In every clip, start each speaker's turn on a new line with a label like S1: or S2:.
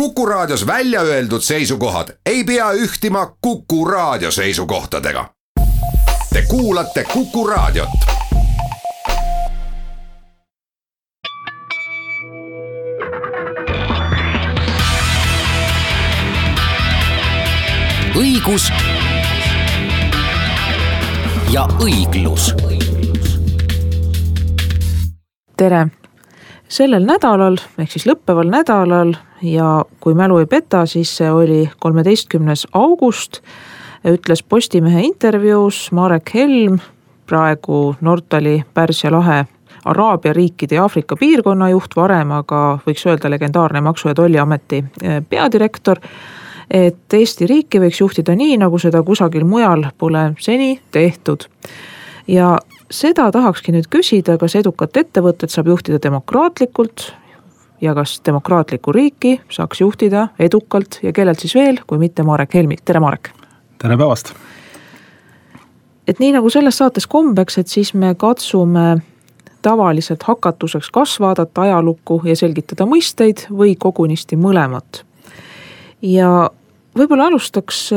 S1: Kuku Raadios välja öeldud seisukohad ei pea ühtima Kuku Raadio seisukohtadega. Te kuulate Kuku Raadiot.
S2: õigus ja õiglus.
S3: tere, sellel nädalal ehk siis lõppeval nädalal ja kui mälu ei peta, siis see oli kolmeteistkümnes august. ütles Postimehe intervjuus Marek Helm, praegu Nortali Pärsia lahe Araabia riikide ja Aafrika piirkonna juht, varem aga võiks öelda legendaarne Maksu- ja Tolliameti eh, peadirektor. et Eesti riiki võiks juhtida nii, nagu seda kusagil mujal pole seni tehtud. ja seda tahakski nüüd küsida, kas edukat ettevõtet saab juhtida demokraatlikult ja kas demokraatlikku riiki saaks juhtida edukalt ja kellelt siis veel, kui mitte Marek Helmilt, tere Marek.
S4: tere päevast.
S3: et nii nagu selles saates kombeks, et siis me katsume tavaliselt hakatuseks kas vaadata ajalukku ja selgitada mõisteid või kogunisti mõlemat. ja võib-olla alustaks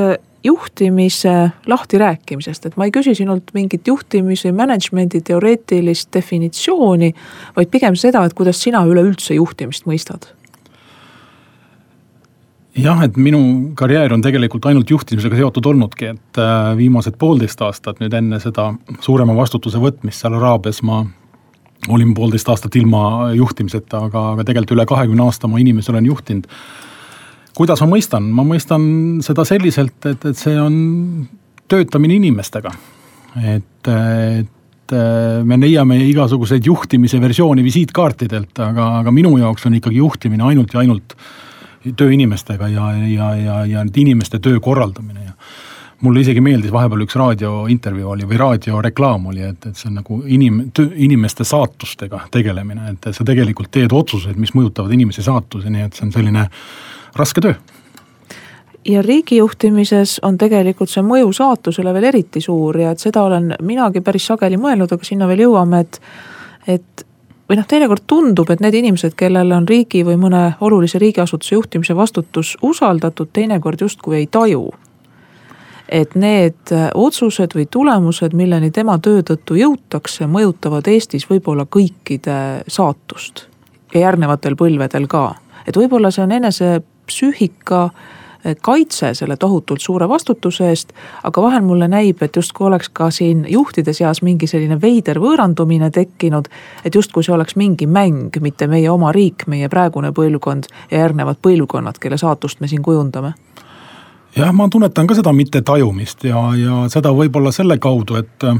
S3: juhtimise lahtirääkimisest, et ma ei küsi sinult mingit juhtimise management'i teoreetilist definitsiooni, vaid pigem seda, et kuidas sina üleüldse juhtimist mõistad.
S4: Jah, et minu karjäär on tegelikult ainult juhtimisega seotud olnudki, et äh, viimased poolteist aastat nüüd enne seda suurema vastutuse võtmist seal Araabias ma olin poolteist aastat ilma juhtimiseta, aga, aga tegelikult üle kahekümne aasta ma inimesi olen juhtinud kuidas ma mõistan, ma mõistan seda selliselt, et, et see on töötamine inimestega. et, et me leiame igasuguseid juhtimise versioone visiitkaartidelt, aga, aga minu jaoks on ikkagi juhtimine ainult ja ainult tööinimestega ja, ja, ja, ja inimeste töö korraldamine. Ja mulle isegi meeldis vahepeal üks raadiointervjuu oli või raadioreklaam oli, et, et see on nagu inim-, inimeste saatustega tegelemine, et sa tegelikult teed otsuseid, mis mõjutavad inimese saatusi, nii et see on selline raske töö
S3: ja riigijuhtimises on tegelikult see mõju saatusele veel eriti suur ja et seda olen minagi päris sageli mõelnud, aga sinna veel jõuame, et, et või noh, teinekord tundub, et need inimesed, kellele on riigi või mõne olulise riigiasutuse juhtimise vastutus usaldatud, teinekord justkui ei taju. et need otsused või tulemused, milleni tema töö tõttu jõutakse, mõjutavad Eestis võib-olla kõikide saatust ja järgnevatel põlvedel ka. et võib-olla see on enese psüühika eh, kaitse selle tohutult suure vastutuse eest, aga vahel mulle näib, et justkui oleks ka siin juhtide seas mingi selline veider võõrandumine tekkinud. et justkui see oleks mingi mäng, mitte meie oma riik, meie praegune põlvkond ja järgnevad põlvkonnad, kelle saatust me siin kujundame.
S4: jah, ma tunnetan ka seda mittetajumist ja, ja seda võib-olla selle kaudu, et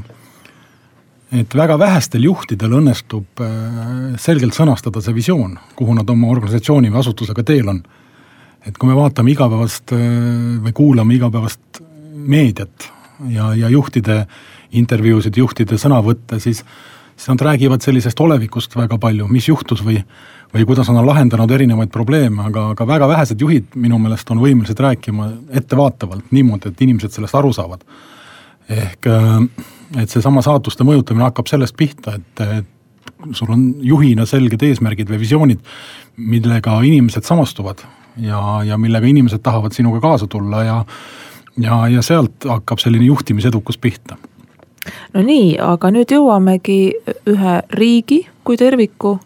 S4: et väga vähestel juhtidel õnnestub eh, selgelt sõnastada see visioon, kuhu nad oma organisatsiooni või asutusega teel on et kui me vaatame igapäevast äh, või kuulame igapäevast meediat ja, ja juhtide intervjuusid, juhtide sõnavõtte, siis, siis nad räägivad sellisest olevikust väga palju, mis juhtus või, või kuidas nad on lahendanud erinevaid probleeme, aga, aga väga vähesed juhid minu meelest on võimelised rääkima ettevaatavalt niimoodi, et inimesed sellest aru saavad. ehk äh, et seesama saatuste mõjutamine hakkab sellest pihta, et, et sul on juhina selged eesmärgid või visioonid, millega inimesed samastuvad ja, ja millega inimesed tahavad sinuga kaasa tulla ja, ja, ja sealt hakkab selline juhtimisedukus pihta.
S3: no nii, aga nüüd jõuamegi ühe riigi kui terviku,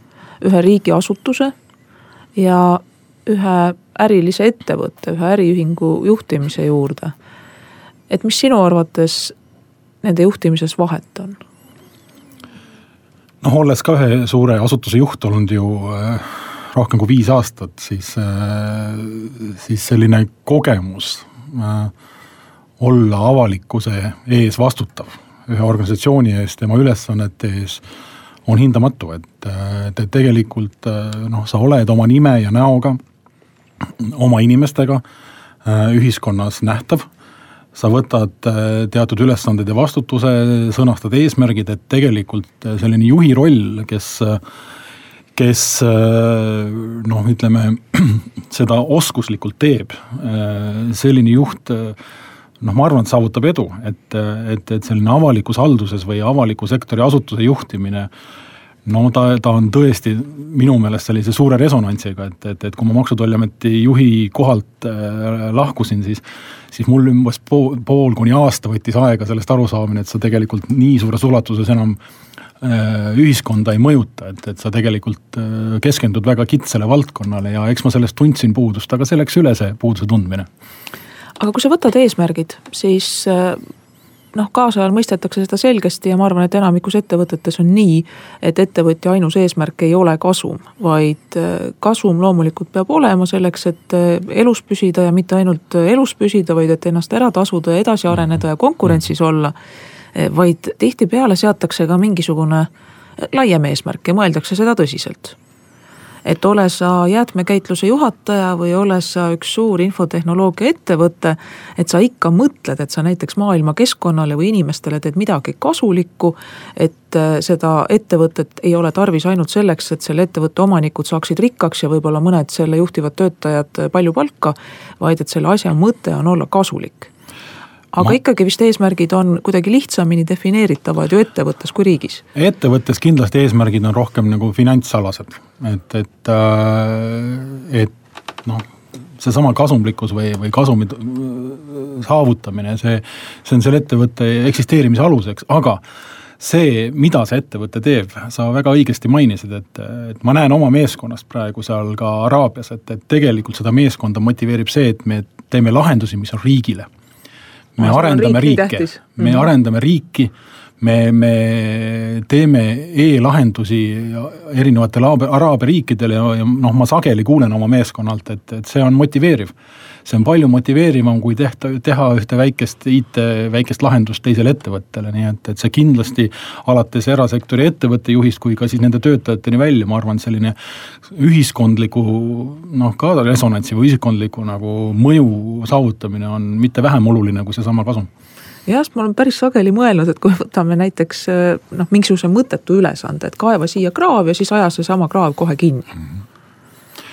S3: ühe riigiasutuse ja ühe ärilise ettevõtte, ühe äriühingu juhtimise juurde. et mis sinu arvates nende juhtimises vahet on?
S4: noh, olles ka ühe suure asutuse juht olnud ju äh, rohkem kui viis aastat, siis, äh, siis selline kogemus äh, olla avalikkuse ees vastutav ühe organisatsiooni eest, tema ülesannete ees on hindamatu, et, et, et tegelikult noh, sa oled oma nime ja näoga, oma inimestega ühiskonnas nähtav. sa võtad teatud ülesanded ja vastutuse, sõnastad eesmärgid, et tegelikult selline juhi roll, kes kes äh, noh, ütleme seda oskuslikult teeb, äh, selline juht äh, noh, ma arvan, et saavutab edu, et, et, et selline avalikus halduses või avaliku sektori asutuse juhtimine no ta, ta on tõesti minu meelest sellise suure resonantsiga, et, et, et kui ma Maksu- ja Tolliameti juhi kohalt äh, lahkusin, siis siis mul umbes pool, pool kuni aasta võttis aega sellest arusaamine, et sa tegelikult nii suures ulatuses enam ühiskonda ei mõjuta, et, et sa tegelikult äh, keskendud väga kitsale valdkonnale ja eks ma sellest tundsin puudust, aga see läks üle, see puuduse tundmine.
S3: aga kui sa võtad eesmärgid, siis äh noh, kaasajal mõistetakse seda selgesti ja ma arvan, et enamikus ettevõtetes on nii, et ettevõtja ainus eesmärk ei ole kasum, vaid äh, kasum loomulikult peab olema selleks, et äh, elus püsida ja mitte ainult äh, elus püsida, vaid et ennast ära tasuda ja edasi areneda ja konkurentsis olla. Vaid tihtipeale seatakse ka mingisugune laiem eesmärk ja mõeldakse seda tõsiselt. Et ole sa jäätmekäitluse juhataja või ole sa üks suur infotehnoloogia ettevõte, et sa ikka mõtled, et sa näiteks maailma keskkonnale või inimestele teed midagi kasulikku, et äh, seda ettevõtet ei ole tarvis ainult selleks, et selle ettevõtte omanikud saaksid rikkaks ja võib-olla mõned selle juhtivad töötajad palju palka, vaid et selle asja mõte on olla kasulik aga ma... ikkagi vist eesmärgid on kuidagi lihtsamini defineeritavad ju ettevõttes kui riigis.
S4: ettevõttes kindlasti eesmärgid on rohkem nagu finantsalased, et, et, äh, et noh, seesama kasumlikkus või, või kasumi saavutamine, see, see on selle ettevõtte eksisteerimise aluseks, aga see, mida see ettevõte teeb, sa väga õigesti mainisid, et, et ma näen oma meeskonnast praegu seal ka Araabias, et, et tegelikult seda meeskonda motiveerib see, et me teeme lahendusi, mis on riigile me arendame riike, me mm -hmm. arendame riiki, me, me teeme e-lahendusi erinevatele araabia riikidele ja, ja noh, ma sageli kuulen oma meeskonnalt, et, et see on motiveeriv see on palju motiveerivam, kui tehta, teha ühte väikest IT, väikest lahendust teisele ettevõttele, nii et, et see kindlasti alates erasektori ettevõtte juhist kui ka siis nende töötajateni välja, ma arvan, selline ühiskondliku noh, ka resonantsi või ühiskondliku nagu mõju saavutamine on mitte vähem oluline kui seesama kasum
S3: jah, ma olen päris sageli mõelnud, et kui võtame näiteks noh, mingisuguse mõttetu ülesande, et kaeva siia kraav ja siis aja seesama kraav kohe kinni mm. -hmm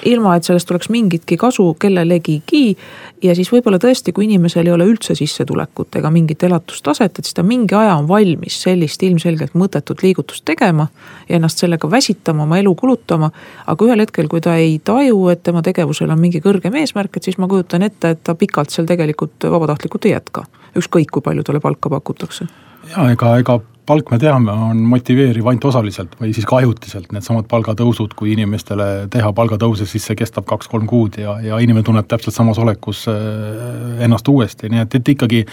S3: ilma et sellest oleks mingitki kasu kellelegigi. ja siis võib-olla tõesti, kui inimesel ei ole üldse sissetulekut ega mingit elatustaset, et siis ta mingi aja on valmis sellist ilmselgelt mõttetut liigutust tegema. ja ennast sellega väsitama, oma elu kulutama. aga ühel hetkel, kui ta ei taju, et tema tegevusel on mingi kõrgem eesmärk, et siis ma kujutan ette, et ta pikalt seal tegelikult vabatahtlikult ei jätka. ükskõik, kui palju talle palka pakutakse
S4: ja ega, ega palk, me teame, on motiveeriv ainult osaliselt või siis ka ajutiselt, needsamad palgatõusud, kui inimestele teha palgatõuse, siis see kestab kaks-kolm kuud ja, ja inimene tunneb täpselt samas olekus äh, ennast uuesti, nii et, et ikkagi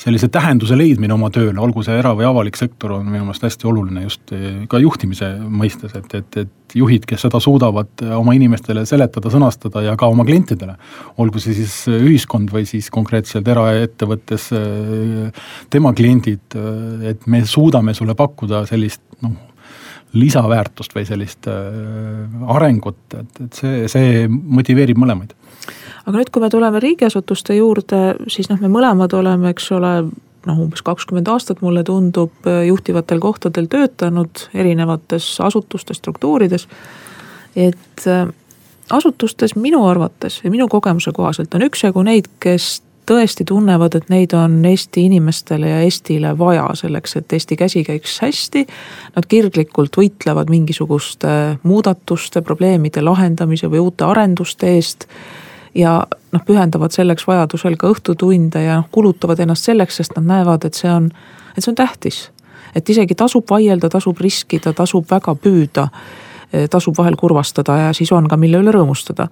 S4: sellise tähenduse leidmine oma tööle, olgu see era- või avalik sektor, on minu meelest hästi oluline just eh, ka juhtimise mõistes, et, et, et juhid, kes seda suudavad eh, oma inimestele seletada, sõnastada ja ka oma klientidele, olgu see siis ühiskond või siis konkreetselt eraettevõttes eh, tema kliendid, et me suudame sulle pakkuda sellist noh, lisaväärtust või sellist arengut, et, et see, see motiveerib mõlemaid
S3: aga nüüd, kui me tuleme riigiasutuste juurde, siis noh, me mõlemad oleme, eks ole, noh, umbes kakskümmend aastat mulle tundub, juhtivatel kohtadel töötanud erinevates asutustes, struktuurides. et äh, asutustes minu arvates ja minu kogemuse kohaselt on üksjagu neid, kes tõesti tunnevad, et neid on Eesti inimestele ja Eestile vaja selleks, et Eesti käsi käiks hästi. Nad kirglikult võitlevad mingisuguste muudatuste, probleemide lahendamise või uute arenduste eest ja noh, pühendavad selleks vajadusel ka õhtutunde ja noh, kulutavad ennast selleks, sest nad näevad, et see on, et see on tähtis. et isegi tasub vaielda, tasub riskida, tasub väga püüda, eh, tasub vahel kurvastada ja siis on ka, mille üle rõõmustada.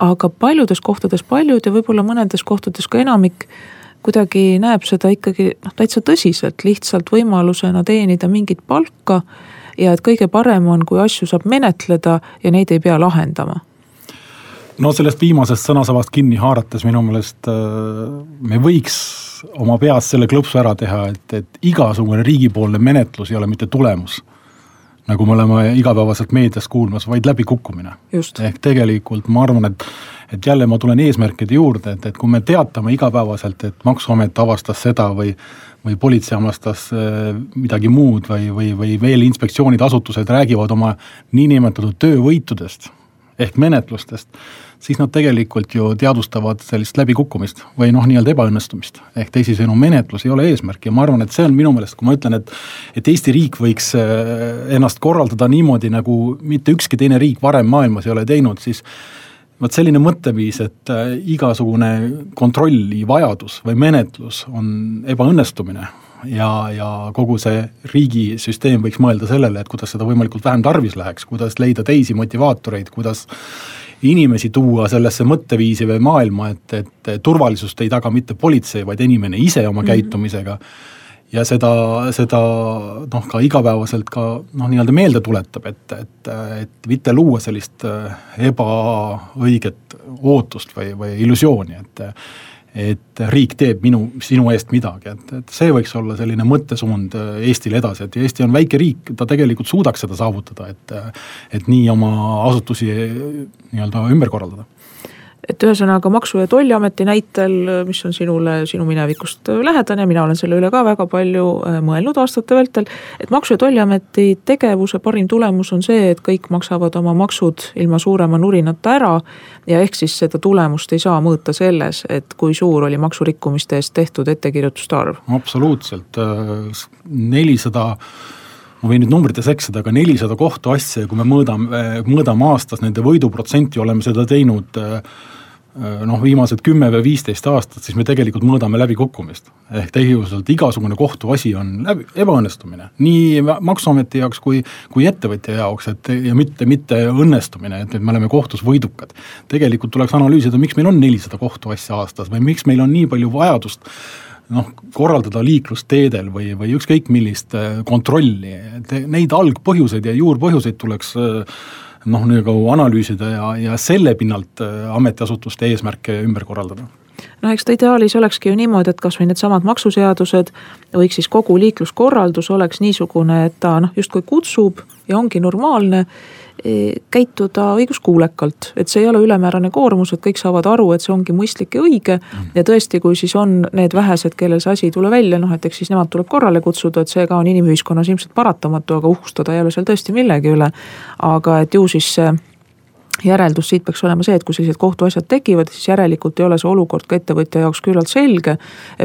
S3: aga paljudes kohtades paljud ja võib-olla mõnedes kohtades ka enamik kuidagi näeb seda ikkagi noh, täitsa tõsiselt, lihtsalt võimalusena teenida mingit palka ja et kõige parem on, kui asju saab menetleda ja neid ei pea lahendama
S4: no sellest viimasest sõnasabast kinni haarates minu meelest äh, me võiks oma peas selle klõpsu ära teha, et, et igasugune riigipoolne menetlus ei ole mitte tulemus. nagu me oleme igapäevaselt meedias kuulmas, vaid läbikukkumine. ehk tegelikult ma arvan, et, et jälle ma tulen eesmärkide juurde, et, et kui me teatame igapäevaselt, et maksuamet avastas seda või või politsei avastas äh, midagi muud või, või, või veel inspektsioonid, asutused räägivad oma niinimetatud töövõitudest ehk menetlustest, siis nad tegelikult ju teadvustavad sellist läbikukkumist või noh, nii-öelda ebaõnnestumist. ehk teisisõnu, menetlus ei ole eesmärk ja ma arvan, et see on minu meelest, kui ma ütlen, et et Eesti riik võiks äh, ennast korraldada niimoodi, nagu mitte ükski teine riik varem maailmas ei ole teinud, siis vot selline mõtteviis, et äh, igasugune kontrolli vajadus või menetlus on ebaõnnestumine ja, ja kogu see riigisüsteem võiks mõelda sellele, et kuidas seda võimalikult vähem tarvis läheks, kuidas leida teisi motivaatoreid, kuidas inimesi tuua sellesse mõtteviisi või maailma, et, et turvalisust ei taga mitte politsei, vaid inimene ise oma mm -hmm. käitumisega. ja seda, seda noh, ka igapäevaselt ka noh, nii-öelda meelde tuletab, et, et, et mitte luua sellist äh, ebaõiget ootust või, või illusiooni, et et riik teeb minu, sinu eest midagi, et, et see võiks olla selline mõttesuund äh, Eestil edasi, et Eesti on väike riik, ta tegelikult suudaks seda saavutada, et et nii oma asutusi nii-öelda ümber korraldada
S3: et ühesõnaga Maksu- ja Tolliameti näitel, mis on sinule, sinu minevikust lähedane, mina olen selle üle ka väga palju äh, mõelnud aastate vältel. et Maksu- ja Tolliameti tegevuse parim tulemus on see, et kõik maksavad oma maksud ilma suurema nurinata ära. ja ehk siis seda tulemust ei saa mõõta selles, et kui suur oli maksurikkumiste eest tehtud ettekirjutuste arv.
S4: absoluutselt, äh, nelisada ma võin nüüd numbrites eksida, aga nelisada kohtuasja ja kui me mõõdame, mõõdame aastas nende võiduprotsenti, oleme seda teinud äh, Äh, noh, viimased kümme või viisteist aastat, siis me tegelikult mõõdame läbikukkumist. ehk tegelikult igasugune kohtuasi on läbi, ebaõnnestumine. nii maksuameti jaoks kui, kui ettevõtja jaoks, et ja mitte, mitte õnnestumine, et me oleme kohtus võidukad. tegelikult tuleks analüüsida, miks meil on nelisada kohtuasja aastas või miks meil on nii palju vajadust noh, korraldada liiklusteedel või, või ükskõik millist äh, kontrolli, et neid algpõhjuseid ja juurpõhjuseid tuleks äh, noh, nagu analüüsida ja, ja selle pinnalt äh, ametiasutuste eesmärke ümber korraldada.
S3: noh, eks ta ideaalis olekski ju niimoodi, et kasvõi needsamad maksuseadused või siis kogu liikluskorraldus oleks niisugune, et ta noh, justkui kutsub ja ongi normaalne käituda õiguskuulekalt, et see ei ole ülemäärane koormus, et kõik saavad aru, et see ongi mõistlik ja õige. Mhm. ja tõesti, kui siis on need vähesed, kellel see asi ei tule välja, noh et eks siis nemad tuleb korrale kutsuda, et see ka on inimühiskonnas ilmselt paratamatu, aga uhkustada ei ole seal tõesti millegi üle. aga et ju siis see järeldus siit peaks olema see, et kui sellised kohtuasjad tekivad, siis järelikult ei ole see olukord ka ettevõtja jaoks küllalt selge.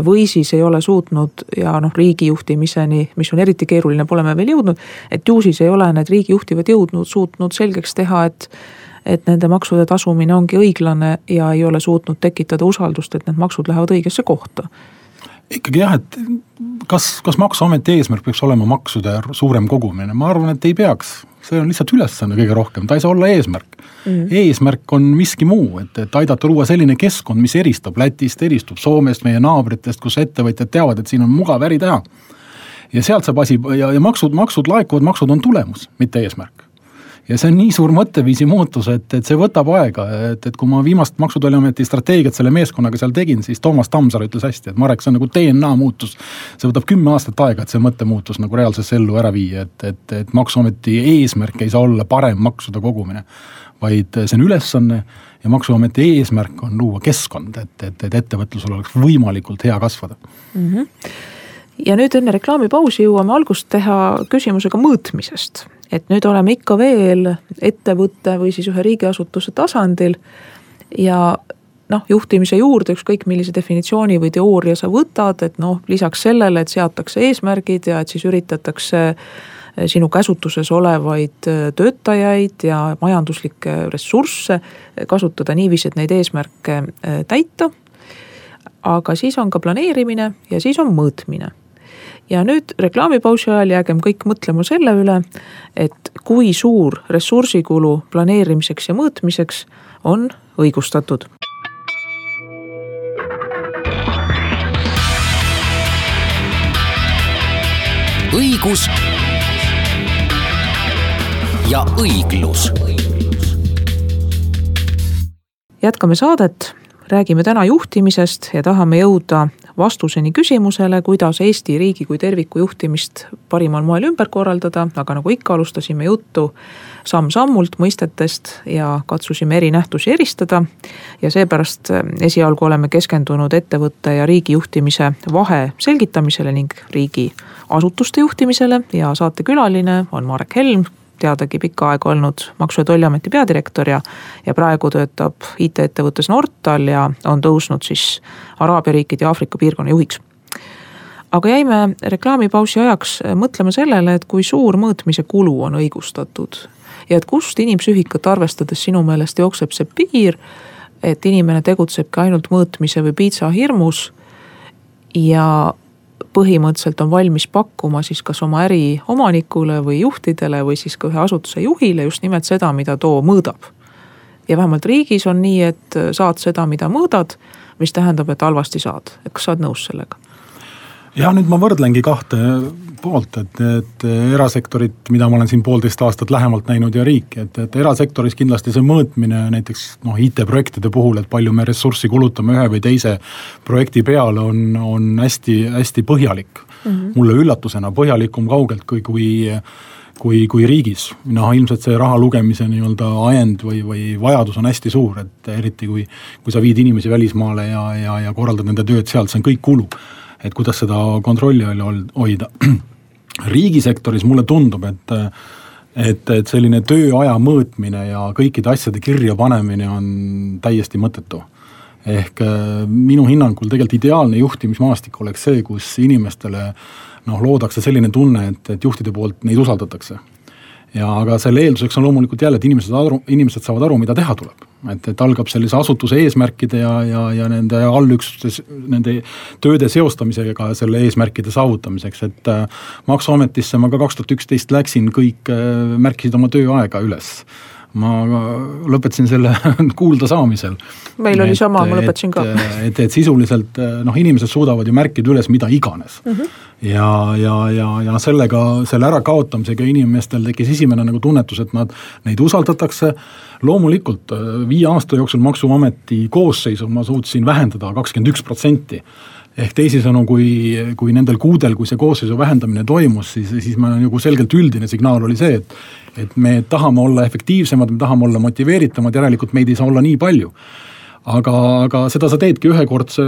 S3: või siis ei ole suutnud ja noh, riigi juhtimiseni, mis on eriti keeruline, pole me veel jõudnud. et ju siis ei ole need riigi juhtivad jõudnud, suutnud selgeks teha, et et nende maksude tasumine ongi õiglane ja ei ole suutnud tekitada usaldust, et need maksud lähevad õigesse kohta
S4: ikkagi jah, et kas, kas maksuameti eesmärk peaks olema maksude suurem kogumine, ma arvan, et ei peaks. see on lihtsalt ülesanne kõige rohkem, ta ei saa olla eesmärk. Mm.. eesmärk on miski muu, et, et aidata luua selline keskkond, mis eristab Lätist, eristub Soomest, meie naabritest, kus ettevõtjad teavad, et siin on mugav äri teha. ja sealt saab asi ja, ja maksud, maksud laekuvad, maksud on tulemus, mitte eesmärk ja see on nii suur mõtteviisi muutus, et, et see võtab aega, et, et kui ma viimast Maksu- ja Tolliameti strateegiat selle meeskonnaga seal tegin, siis Toomas Tammsaar ütles hästi, et Marek, see on nagu DNA muutus. see võtab kümme aastat aega, et see mõttemuutus nagu reaalsesse ellu ära viia, et, et, et Maksuameti eesmärk ei saa olla parem maksude kogumine. vaid see on ülesanne ja Maksuameti eesmärk on luua keskkond, et, et, et ettevõtlusel oleks võimalikult hea kasvada mm.
S3: -hmm ja nüüd enne reklaamipausi jõuame algust teha küsimusega mõõtmisest et nüüd oleme ikka veel ettevõtte või siis ühe riigiasutuse tasandil ja noh, juhtimise juurde, ükskõik millise definitsiooni või teooria sa võtad, et noh, lisaks sellele, et seatakse eesmärgid ja et siis üritatakse eh, sinu käsutuses olevaid eh, töötajaid ja majanduslikke ressursse kasutada niiviisi, et neid eesmärke eh, täita. aga siis on ka planeerimine ja siis on mõõtmine ja nüüd reklaamipausi ajal jäägem kõik mõtlema selle üle, et kui suur ressursikulu planeerimiseks ja mõõtmiseks on õigustatud.
S2: õigus ja õiglus.
S3: jätkame saadet räägime täna juhtimisest ja tahame jõuda vastuseni küsimusele, kuidas Eesti riigi kui terviku juhtimist parimal moel ümber korraldada, aga nagu ikka, alustasime juttu samm-sammult mõistetest ja katsusime eri nähtusi eristada. ja seepärast eh, esialgu oleme keskendunud ettevõtte ja riigi juhtimise vahe selgitamisele ning riigi asutuste juhtimisele ja saatekülaline on Marek Helm, teadagi pikka aega olnud Maksu- ja Tolliameti peadirektor ja, ja praegu töötab IT-ettevõttes Nortal ja on tõusnud siis Araabia riikide ja Aafrika piirkonna juhiks. Aga jäime reklaamipausi ajaks mõtlema sellele, et kui suur mõõtmise kulu on õigustatud ja et kust inimpsüühikat arvestades sinu meelest jookseb see piir, et inimene tegutsebki ainult mõõtmise või piitsa hirmus ja põhimõtteliselt on valmis pakkuma siis kas oma äri omanikule või juhtidele või siis ka ühe asutuse juhile just nimelt seda, mida too mõõdab. ja vähemalt riigis on nii, et saad seda, mida mõõdad, mis tähendab, et halvasti saad, et kas sa oled nõus sellega?
S4: Ja nüüd ma võrdlengi kahte poolt, et, et erasektorit, mida ma olen siin poolteist aastat lähemalt näinud ja riiki, et, et erasektoris kindlasti see mõõtmine näiteks noh, IT-projektide puhul, et palju me ressurssi kulutame ühe või teise projekti peale, on, on hästi-hästi põhjalik mm. -hmm. mulle üllatusena põhjalikum kaugelt kui, kui kui, kui riigis. noh, ilmselt see raha lugemise nii-öelda ajend või, või vajadus on hästi suur, et eriti kui, kui sa viid inimesi välismaale ja, ja, ja korraldad nende tööd sealt, see on kõik kulu et kuidas seda kontrolli all hoida. riigisektoris mulle tundub, et et, et selline tööaja mõõtmine ja kõikide asjade kirja panemine on täiesti mõttetu. ehk äh, minu hinnangul tegelikult ideaalne juhtimismaastik oleks see, kus inimestele noh, loodakse selline tunne, et, et juhtide poolt neid usaldatakse ja aga selle eelduseks on loomulikult jälle, et inimesed aru, inimesed saavad aru, mida teha tuleb. et, et algab sellise asutuse eesmärkide ja, ja, ja nende allüksustes, nende tööde seostamisega selle eesmärkide saavutamiseks, et äh, maksuametisse ma ka kaks tuhat üksteist läksin, kõik äh, märkisid oma tööaega üles ma lõpetasin selle kuulda saamisel.
S3: meil oli et, sama, ma lõpetasin ka.
S4: et, et sisuliselt noh, inimesed suudavad ju märkida üles mida iganes mm. -hmm. ja, ja, ja, ja sellega, selle ärakaotamisega inimestel tekkis esimene nagu tunnetus, et nad, neid usaldatakse. loomulikult viie aasta jooksul Maksuameti koosseisu ma suutsin vähendada kakskümmend üks protsenti ehk teisisõnu, kui, kui nendel kuudel, kui see koosseisu vähendamine toimus, siis, siis ma nagu selgelt üldine signaal oli see, et. et me tahame olla efektiivsemad, me tahame olla motiveeritumad, järelikult meid ei saa olla nii palju aga, aga seda sa teedki ühekordse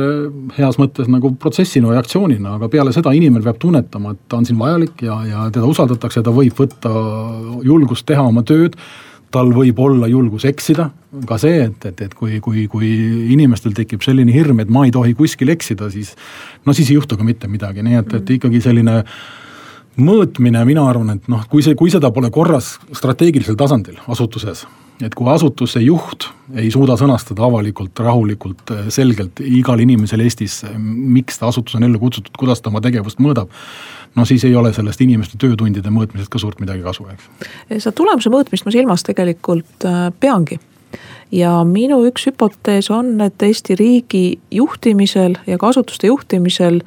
S4: heas mõttes nagu protsessina või aktsioonina, aga peale seda inimene peab tunnetama, et ta on siin vajalik ja, ja teda usaldatakse, ta võib võtta julgust teha oma tööd tal võib olla julgus eksida, ka see, et, et, et kui, kui, kui inimestel tekib selline hirm, et ma ei tohi kuskil eksida, siis no siis ei juhtu ka mitte midagi, nii et, et ikkagi selline mõõtmine, mina arvan, et noh, kui see, kui seda pole korras strateegilisel tasandil asutuses, et kui asutuse juht ei suuda sõnastada avalikult, rahulikult, selgelt igale inimesele Eestis, miks ta asutus on ellu kutsutud, kuidas ta oma tegevust mõõdab no siis ei ole sellest inimeste töötundide mõõtmisest ka suurt midagi kasu, eks.
S3: seda tulemuse mõõtmist ma silmas tegelikult äh, peangi ja minu üks hüpotees on, et Eesti riigi juhtimisel ja ka asutuste juhtimisel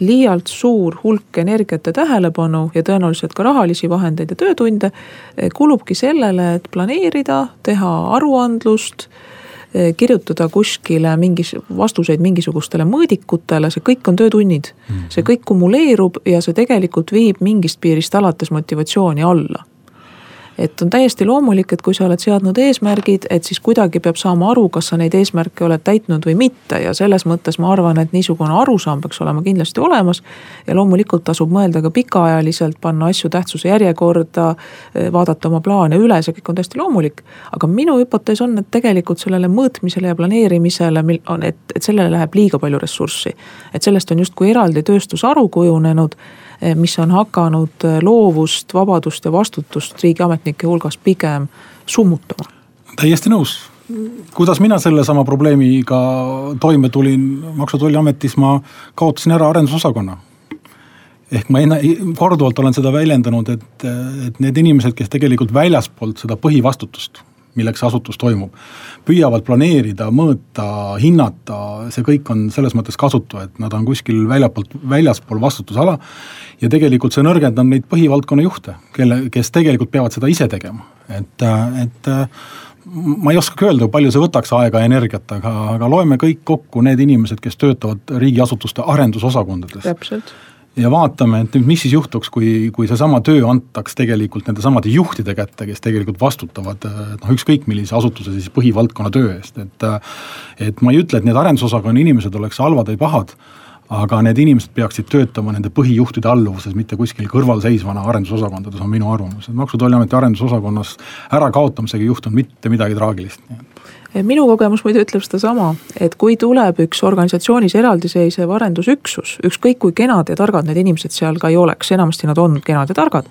S3: liialt suur hulk energiat ja tähelepanu ja tõenäoliselt ka rahalisi vahendeid ja töötunde äh, kulubki sellele, et planeerida, teha aruandlust Eh, kirjutada kuskile mingis, vastuseid mingisugustele mõõdikutele, see kõik on töötunnid. See kõik kumuleerub ja see tegelikult viib mingist piirist alates motivatsiooni alla et on täiesti loomulik, et kui sa oled seadnud eesmärgid, et siis kuidagi peab saama aru, kas sa neid eesmärke oled täitnud või mitte ja selles mõttes ma arvan, et niisugune arusaam peaks olema kindlasti olemas. ja loomulikult tasub mõelda ka pikaajaliselt, panna asju tähtsuse järjekorda, vaadata oma plaane üle, see kõik on täiesti loomulik. aga minu hüpotees on, et tegelikult sellele mõõtmisele ja planeerimisele, et, et sellele läheb liiga palju ressurssi. et sellest on justkui eraldi tööstusharu kujunenud Eh, mis on hakanud eh, loovust, vabadust ja vastutust riigiametnike hulgas pigem summutama.
S4: täiesti nõus, kuidas mina sellesama probleemiga toime tulin Maksu- ja Tolliametis, ma kaotasin ära arendusosakonna. ehk ma enne, korduvalt olen seda väljendanud, et, et need inimesed, kes tegelikult väljaspoolt seda põhivastutust milleks asutus toimub. püüavad planeerida, mõõta, hinnata, see kõik on selles mõttes kasutu, et nad on kuskil väljapoolt, väljaspool vastutusala. ja tegelikult see nõrgendab neid põhivaldkonna juhte, kelle, kes tegelikult peavad seda ise tegema, et, et ma ei oskagi öelda, palju see võtaks aega ja energiat, aga, aga loeme kõik kokku need inimesed, kes töötavad riigiasutuste arendusosakondades.
S3: täpselt
S4: ja vaatame, et nüüd, mis siis juhtuks, kui, kui seesama töö antaks tegelikult nende samade juhtide kätte, kes tegelikult vastutavad noh, ükskõik millise asutuse siis põhivaldkonna töö eest, et. et ma ei ütle, et need arendusosakonna inimesed oleks halvad või pahad, aga need inimesed peaksid töötama nende põhijuhtide alluvuses, mitte kuskil kõrvalseisvana arendusosakondades, on minu arvamus, et Maksu- ja Tolliameti arendusosakonnas ärakauotamisega ei juhtunud mitte midagi traagilist.
S3: Minu kogemus muide ütleb sedasama, et kui tuleb üks organisatsioonis eraldiseisev arendusüksus, ükskõik kui kenad ja targad need inimesed seal ka ei oleks, enamasti nad on kenad ja targad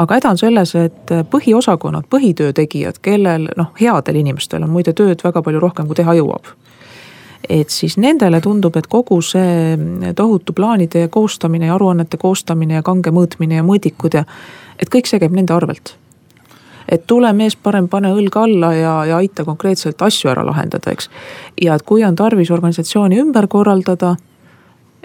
S3: aga häda on selles, et põhiosakonnad, põhitöö tegijad, kellel noh, headel inimestel on muide tööd väga palju rohkem, kui teha jõuab et siis nendele tundub, et kogu see tohutu plaanide koostamine ja aruannete koostamine ja kange mõõtmine ja mõõdikud ja et kõik see käib nende arvelt. Et tule mees, parem pane õlg alla ja, ja aita konkreetselt asju ära lahendada, eks. ja et kui on tarvis organisatsiooni ümber korraldada,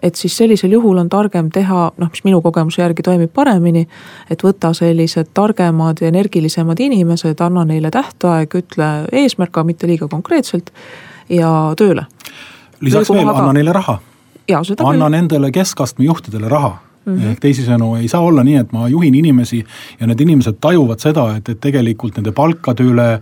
S3: et siis sellisel juhul on targem teha, noh, mis minu kogemuse järgi toimib paremini, et võta sellised targemad ja energilisemad inimesed, anna neile tähtaeg, ütle eesmärk, aga mitte liiga konkreetselt ja tööle.
S4: lisaks veel, anna neile raha. anna
S3: küll.
S4: nendele keskastme juhtidele raha Mm -hmm. ehk teisisõnu, ei saa olla nii, et ma juhin inimesi ja need inimesed tajuvad seda, et, et tegelikult nende palkade üle,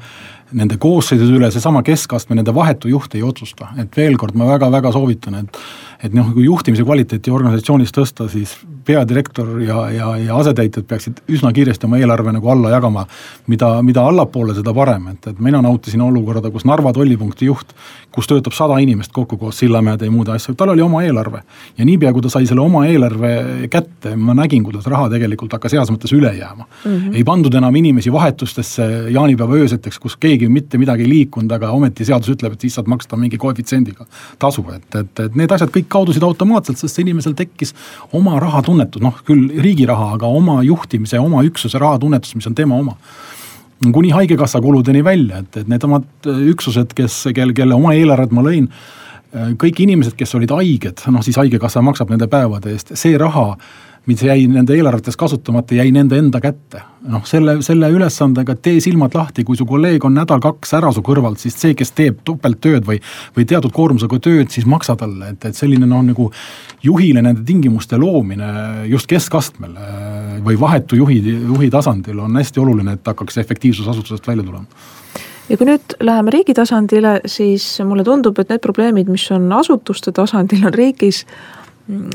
S4: nende koosseisude üle seesama keskastme, nende vahetu juht ei otsusta. et veel kord, ma väga-väga soovitan, et et noh, kui juhtimise kvaliteeti organisatsioonis tõsta, siis peadirektor ja, ja, ja asetäitjad peaksid üsna kiiresti oma eelarve nagu alla jagama. mida, mida allapoole, seda parem, et, et mina nautisin olukorda, kus Narva tollipunkti juht, kus töötab sada inimest kokku koos Sillamäede ja muude asjadega, tal oli oma eelarve. ja niipea, kui ta sai selle oma eelarve kätte, ma nägin, kuidas raha tegelikult hakkas heas mõttes üle jääma mm. -hmm. ei pandud enam inimesi vahetustesse jaanipäeva ööseteks, kus keegi mitte midagi ei liikunud, aga ometi seadus ütleb, et siis saad maksta mingi koefitsiendiga tasu, et, et, et need asjad kõik kaudusid automaatselt, sest inimesel tekkis oma rahatunnetus, noh küll riigi raha, aga oma juhtimise, oma üksuse rahatunnetus, mis on tema oma. Kuni haigekassa kuludeni välja, et, et needsamad üksused, kes, kelle, kelle oma eelarved ma lõin, kõik inimesed, kes olid haiged, noh siis haigekassa maksab nende päevade eest, see raha mis jäi nende eelarvetes kasutamata, jäi nende enda kätte. noh, selle, selle ülesandega tee silmad lahti, kui su kolleeg on nädal-kaks ära su kõrvalt, siis see, kes teeb topelttööd või, või teatud koormusega tööd, siis maksa talle, et, et selline noh, nagu juhile nende tingimuste loomine just keskastmel või vahetu juhi, juhi tasandil on hästi oluline, et hakkaks efektiivsus asutusest välja tulema
S3: ja kui nüüd läheme riigi tasandile, siis mulle tundub, et need probleemid, mis on asutuste tasandil, on riigis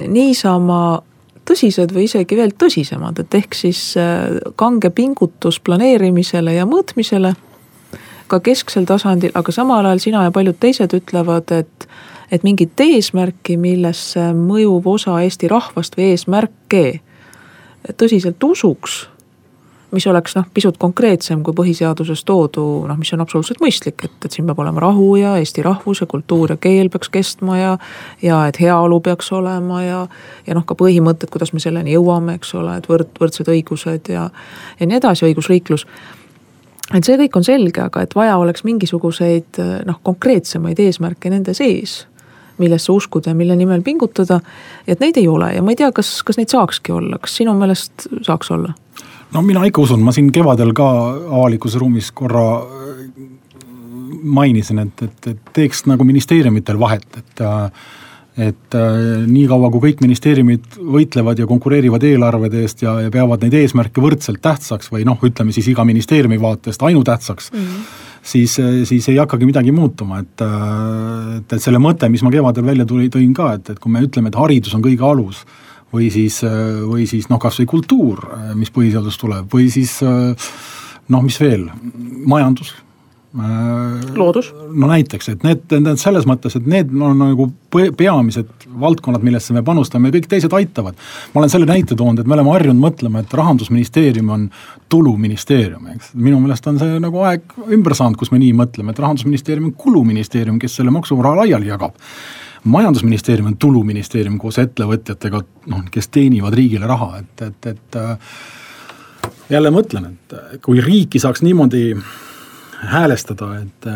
S3: niisama tõsised või isegi veel tõsisemad, et ehk siis äh, kange pingutus planeerimisele ja mõõtmisele. ka kesksel tasandil, aga samal ajal sina ja paljud teised ütlevad, et, et mingit eesmärki, millesse mõjuv osa Eesti rahvast või eesmärke tõsiselt usuks mis oleks noh, pisut konkreetsem kui põhiseaduses toodu, noh, mis on absoluutselt mõistlik, et, et siin peab olema rahu ja eesti rahvus ja kultuur ja keel peaks kestma ja. ja et heaolu peaks olema ja, ja noh, ka põhimõtted, kuidas me selleni jõuame, eks ole, et võrd, võrdsed õigused ja, ja nii edasi, õigusriiklus et see kõik on selge, aga et vaja oleks mingisuguseid noh, konkreetsemaid eesmärke nende sees millesse uskuda ja mille nimel pingutada. et neid ei ole ja ma ei tea, kas, kas neid saakski olla, kas sinu meelest saaks olla?
S4: No mina ikka usun, ma siin kevadel ka avalikus ruumis korra äh, mainisin, et, et, et teeks nagu ministeeriumitel vahet, et äh, et äh, niikaua, kui kõik ministeeriumid võitlevad ja konkureerivad eelarvede eest ja, ja peavad neid eesmärke võrdselt tähtsaks või noh, ütleme siis iga ministeeriumi vaatest ainutähtsaks mm. -hmm siis, siis ei hakkagi midagi muutuma, et, et, et selle mõte, mis ma kevadel välja tuli, tõin ka, et, et kui me ütleme, et haridus on kõige alus või siis, või siis noh, kasvõi kultuur, mis põhiseadusest tuleb, või siis noh, mis veel, majandus.
S3: loodus.
S4: no näiteks, et need, need selles mõttes, et need on nagu peamised valdkonnad, millesse me panustame ja kõik teised aitavad. ma olen selle näite toonud, et me oleme harjunud mõtlema, et rahandusministeerium on tuluministeerium, eks. minu meelest on see nagu aeg ümber saanud, kus me nii mõtleme, et rahandusministeerium on kuluministeerium, kes selle maksuraha laiali jagab majandusministeerium on tuluministeerium koos ettevõtjatega, noh, kes teenivad riigile raha, et, et, et äh, jälle mõtlen, et kui riiki saaks niimoodi häälestada, et,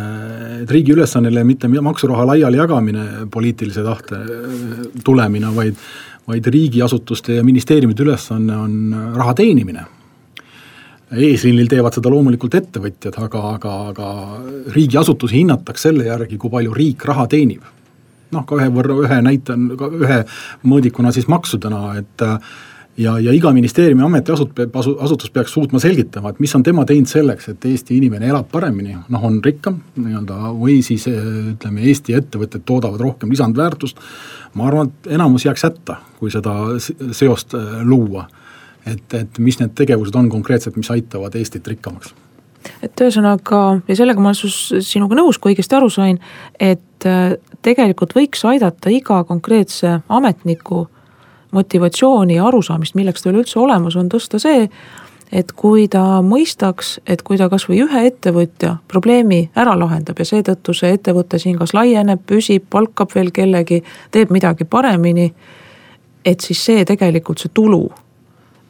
S4: et riigi ülesanne ei ole mitte maksuraha laiali jagamine poliitilise tahte äh, tulemina, vaid, vaid riigiasutuste ja ministeeriumide ülesanne on raha teenimine. eesliinil teevad seda loomulikult ettevõtjad, aga, aga, aga riigiasutusi hinnatakse selle järgi, kui palju riik raha teenib noh, ka ühe võrra, ühe näite, ühe mõõdikuna siis maksudena, et ja, ja iga ministeeriumi ametiasut-, asutus peaks suutma selgitama, et mis on tema teinud selleks, et Eesti inimene elab paremini, noh on rikkam nii-öelda või siis ütleme, Eesti ettevõtted toodavad rohkem lisandväärtust. ma arvan, et enamus jääks hätta, kui seda seost luua. et, et mis need tegevused on konkreetselt, mis aitavad Eestit rikkamaks
S3: et ühesõnaga, ja sellega ma olen sinuga nõus, kui õigesti aru sain, et tegelikult võiks aidata iga konkreetse ametniku motivatsiooni ja arusaamist, milleks ta üleüldse olemas on, tõsta see, et kui ta mõistaks, et kui ta kasvõi ühe ettevõtja probleemi ära lahendab ja seetõttu see ettevõte siin kas laieneb, püsib, palkab veel kellegi, teeb midagi paremini. et siis see tegelikult see tulu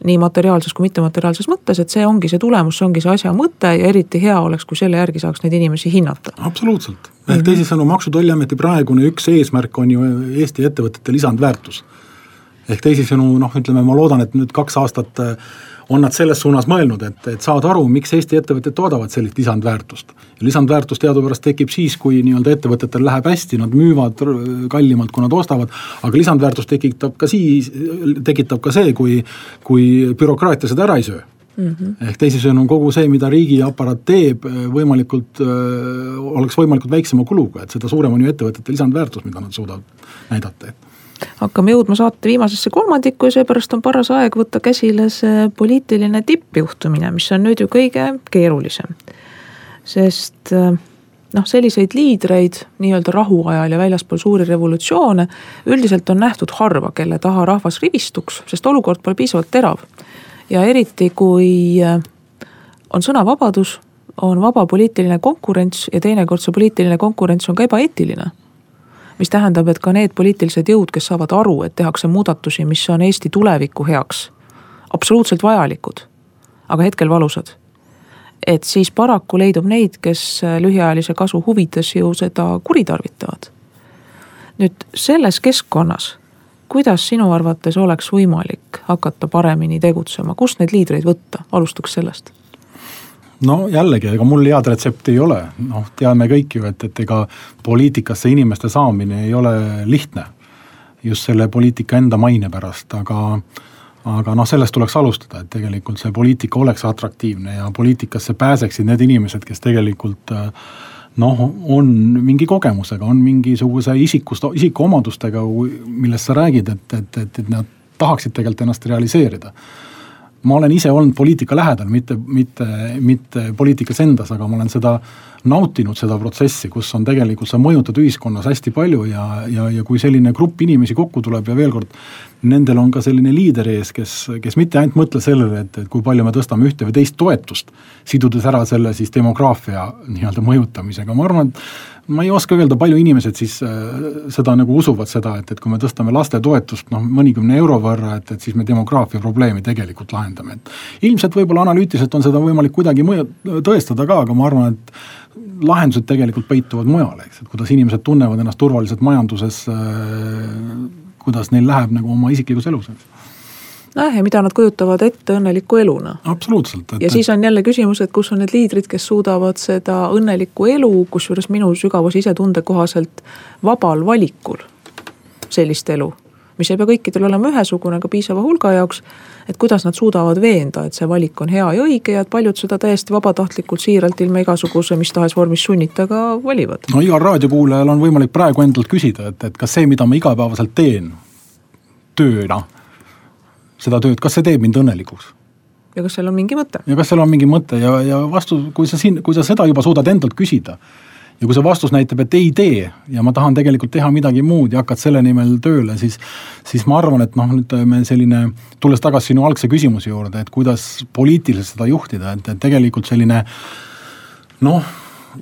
S3: nii materiaalses kui mittemateriaalses mõttes, et see ongi see tulemus, see ongi see asja mõte ja eriti hea oleks, kui selle järgi saaks neid inimesi hinnata.
S4: absoluutselt, ehk mhm. teisisõnu Maksu- ja Tolliameti praegune üks eesmärk on ju Eesti ettevõtete lisandväärtus ehk teisisõnu noh, ütleme, ma loodan, et nüüd kaks aastat äh, on nad selles suunas mõelnud, et, et saada aru, miks Eesti ettevõtted toodavad sellist lisandväärtust. lisandväärtus teadupärast tekib siis, kui nii-öelda ettevõtetel läheb hästi, nad müüvad kallimalt, kui nad ostavad, aga lisandväärtus tekitab ka siis, tekitab ka see, kui, kui bürokraatia seda ära ei söö Mm -hmm. ehk teisisõnu, kogu see, mida riigiaparaat teeb, võimalikult äh,, oleks võimalikult väiksema kuluga, et seda suurem on ju ettevõtete lisandväärtus, mida nad suudavad näidata,
S3: hakkame jõudma saate viimasesse kolmandikku ja seepärast on paras aeg võtta käsile see poliitiline tippjuhtumine, mis on nüüd ju kõige keerulisem. sest äh, noh, selliseid liidreid nii-öelda rahuajal ja väljaspool suuri revolutsioone üldiselt on nähtud harva, kelle taha rahvas rivistuks, sest olukord pole piisavalt terav. Ja eriti, kui äh, on sõnavabadus, on vaba poliitiline konkurents ja teinekord see poliitiline konkurents on ka ebaeetiline mis tähendab, et ka need poliitilised jõud, kes saavad aru, et tehakse muudatusi, mis on Eesti tuleviku heaks, absoluutselt vajalikud, aga hetkel valusad. et siis paraku leidub neid, kes lühiajalise kasu huvides ju seda kuritarvitavad. nüüd selles keskkonnas, kuidas sinu arvates oleks võimalik hakata paremini tegutsema, kust neid liidreid võtta, alustaks sellest.
S4: No jällegi, ega mul head retsepti ei ole, noh, teame kõik ju, et, et ega poliitikasse inimeste saamine ei ole lihtne. just selle poliitika enda maine pärast, aga aga noh, sellest tuleks alustada, et tegelikult see poliitika oleks atraktiivne ja poliitikasse pääseksid need inimesed, kes tegelikult noh, on mingi kogemusega, on mingisuguse isikust, isikuomadustega, millest sa räägid, et, et, et, et nad tahaksid tegelikult ennast realiseerida. Ma olen ise olnud poliitika lähedal, mitte, mitte, mitte poliitikas endas, aga ma olen seda nautinud, seda protsessi, kus on tegelikult, sa mõjutad ühiskonnas hästi palju ja, ja, ja kui selline grupp inimesi kokku tuleb ja veel kord, nendel on ka selline liider ees, kes, kes mitte ainult mõtle sellele, et, et kui palju me tõstame ühte või teist toetust, sidudes ära selle siis demograafia nii-öelda mõjutamisega, ma arvan, et ma ei oska öelda, palju inimesed siis äh, seda nagu usuvad seda, et, et kui me tõstame lastetoetust noh, mõnikümne euro võrra, et, et siis me demograafia probleemi tegelikult lahendame, et. ilmselt võib-olla analüütiliselt on seda võimalik kuidagi mõju, tõestada ka, aga ma arvan, et lahendused tegelikult peituvad mujal, eks, et kuidas inimesed tunnevad ennast turvaliselt majanduses äh,. kuidas neil läheb nagu oma isiklikus elus, eks
S3: nojah, ja mida nad kujutavad ette õnneliku eluna.
S4: absoluutselt.
S3: ja siis on jälle küsimus, et kus on need liidrid, kes suudavad seda õnnelikku elu, kusjuures minu sügava sisetunde kohaselt vabal valikul sellist elu, mis ei pea kõikidel olema ühesugune, aga piisava hulga jaoks, et kuidas nad suudavad veenda, et see valik on hea ja õige ja et paljud seda täiesti vabatahtlikult, siiralt, ilma igasuguse mis tahes vormis sunnita ka valivad.
S4: no igal raadiokuulajal on võimalik praegu endalt küsida, et, et kas see, mida ma igapäevaselt teen tööna seda tööd, kas see teeb mind õnnelikuks?
S3: ja kas seal on mingi mõte?
S4: ja kas seal on mingi mõte ja, ja vastus, kui sa siin, kui sa seda juba suudad endalt küsida ja kui see vastus näitab, et ei tee ja ma tahan tegelikult teha midagi muud ja hakkad selle nimel tööle, siis, siis ma arvan, et noh, ütleme selline, tulles tagasi sinu algse küsimuse juurde, et kuidas poliitiliselt seda juhtida, et, et tegelikult selline noh,